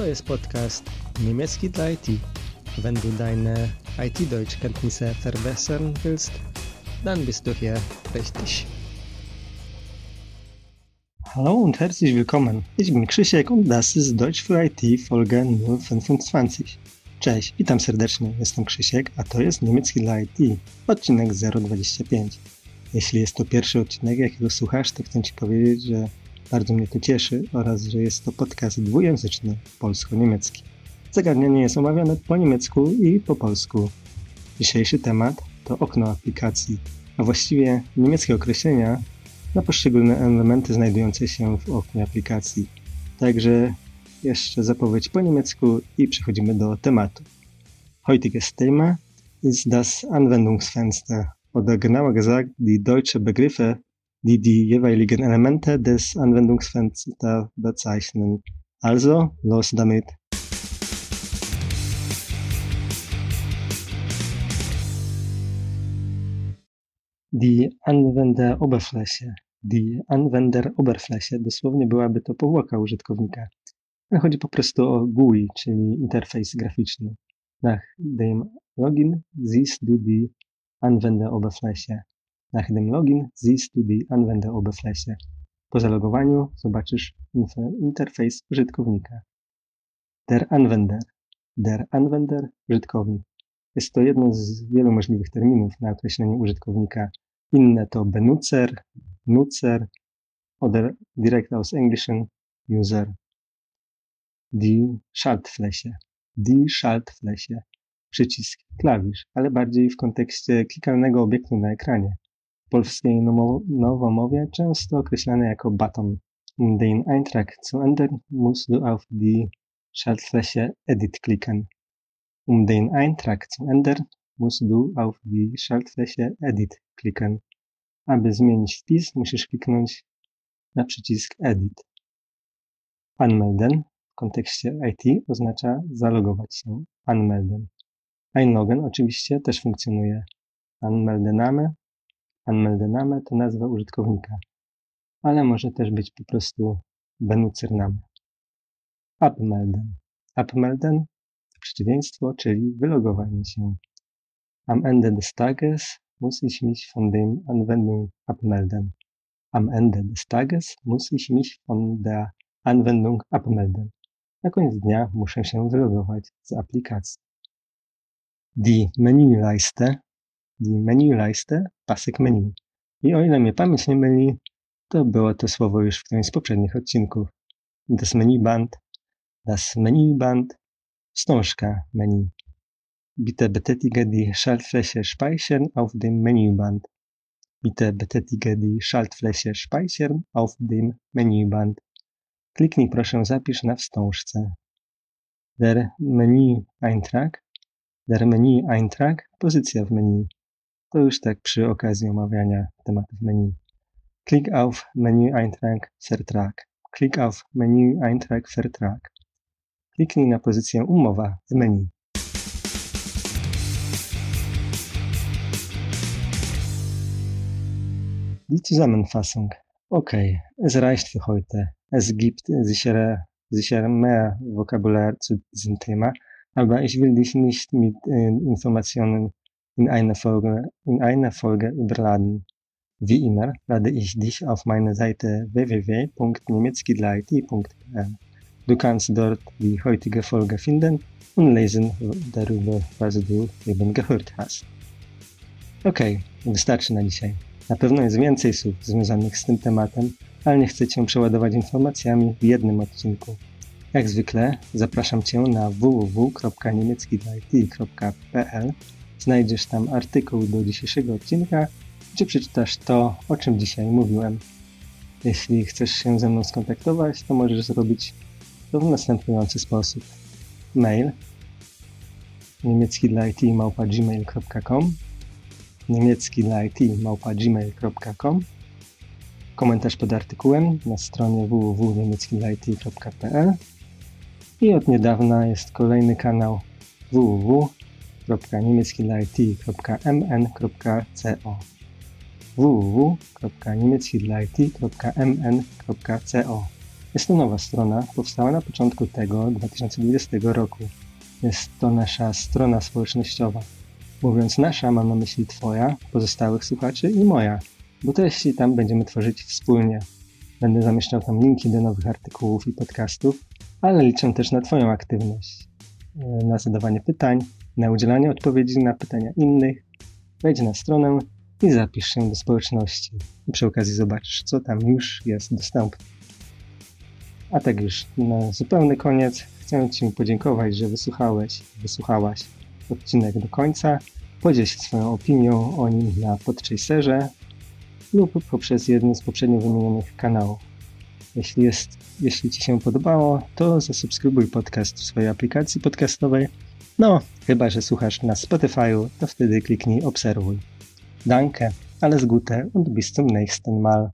To jest podcast niemiecki dla IT. Wenn du deine IT-Deutsch-Kenntnisse verbessern willst, dann bist du hier richtig. Hallo und herzlich willkommen. Ich bin Krzysiek und das ist Deutsch für IT Folge 025. Cześć, witam serdecznie, jestem Krzysiek, a to jest niemiecki dla IT, odcinek 025. Jeśli jest to pierwszy odcinek, jakiego słuchasz, to chcę Ci powiedzieć, że bardzo mnie to cieszy oraz, że jest to podcast dwujęzyczny, polsko-niemiecki. Zagadnienie jest omawiane po niemiecku i po polsku. Dzisiejszy temat to okno aplikacji, a właściwie niemieckie określenia na poszczególne elementy znajdujące się w oknie aplikacji. Także jeszcze zapowiedź po niemiecku i przechodzimy do tematu. Heutiges Thema ist das Anwendungsfenster oder genauer gesagt die deutsche Begriffe die die jeweiligen Elemente des Anwendungsfensters bezeichnen. Also, los damit! Die Anwenderoberfläche. Die Anwenderoberfläche dosłownie byłaby to powłoka użytkownika. Chodzi po prostu o GUI, czyli interfejs graficzny. Nach dem Login siehst du die Anwenderoberfläche. Nach dem Login siehst du die Anwenderoberfläche. Po zalogowaniu zobaczysz interfejs użytkownika. Der Anwender. Der Anwender, użytkownik. Jest to jedno z wielu możliwych terminów na określenie użytkownika. Inne to Benutzer, Nutzer oder direkt aus Englischen User. Die Schaltfläche. Die Schaltfläche. Przycisk, klawisz, ale bardziej w kontekście klikalnego obiektu na ekranie polskiej nowomowie często określane jako button. Um den Eintrag zu ändern, musst du auf die Schaltfläche Edit klicken. Um den Eintrag zu ändern, musst du auf die Schaltfläche Edit klicken. Aby zmienić wpis, musisz kliknąć na przycisk Edit. Anmelden w kontekście IT oznacza zalogować się. Anmelden. Einloggen oczywiście też funkcjonuje. Anmeldename Anmeldename to nazwa użytkownika, ale może też być po prostu Benutzername. Abmelden. Abmelden przeciwieństwo, czyli wylogowanie się. Am Ende des Tages muss ich mich von dem Anwendung abmelden. Am Ende des Tages muss ich mich von der Anwendung abmelden. Na koniec dnia muszę się wylogować z aplikacji. Die Menüleiste die Menüleiste, pasek menu. I o ile mnie pamięć nie myli, to było to słowo już w którymś z poprzednich odcinków. Das Menüband, das Menüband, wstążka menu. Bitte betätige die Schaltfläche Speichern auf dem Menüband. Bitte betätige die Schaltfläche Speichern auf dem Menüband. Kliknij proszę zapisz na wstążce. Der Menü-Eintrag. Der Menü-Eintrag, pozycja w menu. To już tak przy okazji omawiania tematów menu. Klick auf Menü Eintrag Vertrag. Klick auf Menü Eintrag Vertrag. Kliknij na pozycję umowa w menu. Die Zusammenfassung. Okay, es reicht für heute. Es gibt sicher, sicher mehr Vokabular zu diesem Thema, aber ich will dich nicht mit äh, Informationen in einer Folge, in einer Folge überladen. Wie immer lade ich dich auf meine Seite www.niemiecki.it.pl. Du kannst dort die heutige Folge finden und lesen darüber, was du eben gehört hast. Okej, okay, wystarczy na dzisiaj. Na pewno jest więcej słów związanych z tym tematem, ale nie chcę Cię przeładować informacjami w jednym odcinku. Jak zwykle zapraszam Cię na www.niemiecki.it.pl Znajdziesz tam artykuł do dzisiejszego odcinka, gdzie przeczytasz to, o czym dzisiaj mówiłem. Jeśli chcesz się ze mną skontaktować, to możesz zrobić to w następujący sposób. Mail niemiecki dla IT małpa gmail.com niemiecki dla IT małpa gmail.com komentarz pod artykułem na stronie www.niemieckidlait.pl i od niedawna jest kolejny kanał www www.niemieckidlaIT.mn.co www.niemieckidlaIT.mn.co Jest to nowa strona, powstała na początku tego 2020 roku. Jest to nasza strona społecznościowa. Mówiąc nasza, mam na myśli Twoja, pozostałych słuchaczy i moja, bo treści tam będziemy tworzyć wspólnie. Będę zamieszczał tam linki do nowych artykułów i podcastów, ale liczę też na Twoją aktywność, e, na zadawanie pytań, na udzielanie odpowiedzi na pytania innych. Wejdź na stronę i zapisz się do społeczności. I przy okazji zobaczysz, co tam już jest dostępne. A tak już na zupełny koniec chcę Ci podziękować, że wysłuchałeś, wysłuchałaś odcinek do końca. Podziel się swoją opinią o nim na Podchaserze lub poprzez jeden z poprzednio wymienionych kanałów. Jeśli, jest, jeśli Ci się podobało, to zasubskrybuj podcast w swojej aplikacji podcastowej. No, chyba że słuchasz na Spotify'u, to wtedy kliknij obserwuj. Danke, alles Gute und bis zum nächsten Mal.